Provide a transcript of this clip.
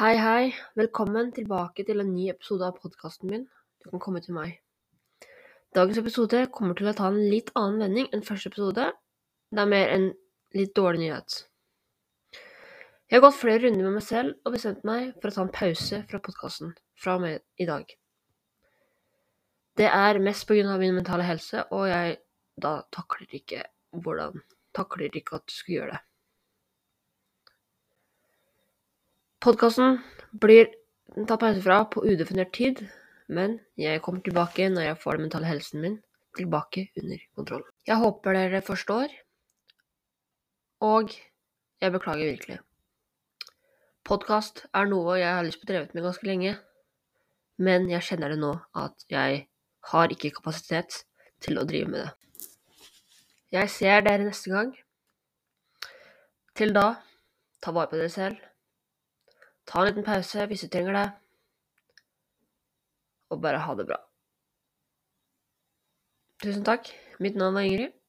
Hei, hei. Velkommen tilbake til en ny episode av podkasten min. Du kan komme til meg. Dagens episode kommer til å ta en litt annen vending enn første episode. Det er mer en litt dårlig nyhet. Jeg har gått flere runder med meg selv og bestemt meg for å ta en pause fra podkasten fra og med i dag. Det er mest av min mentale helse, og jeg da takler ikke hvordan Takler ikke at du skal gjøre det. Podkasten blir tatt pause fra på udefinert tid, men jeg kommer tilbake når jeg får den mentale helsen min tilbake under kontroll. Jeg håper dere forstår, og jeg beklager virkelig. Podkast er noe jeg har lyst på å drevet med ganske lenge, men jeg kjenner det nå at jeg har ikke kapasitet til å drive med det. Jeg ser dere neste gang. Til da, ta vare på dere selv. Ta en liten pause hvis du trenger det. Og bare ha det bra. Tusen takk. Mitt navn er Ingrid.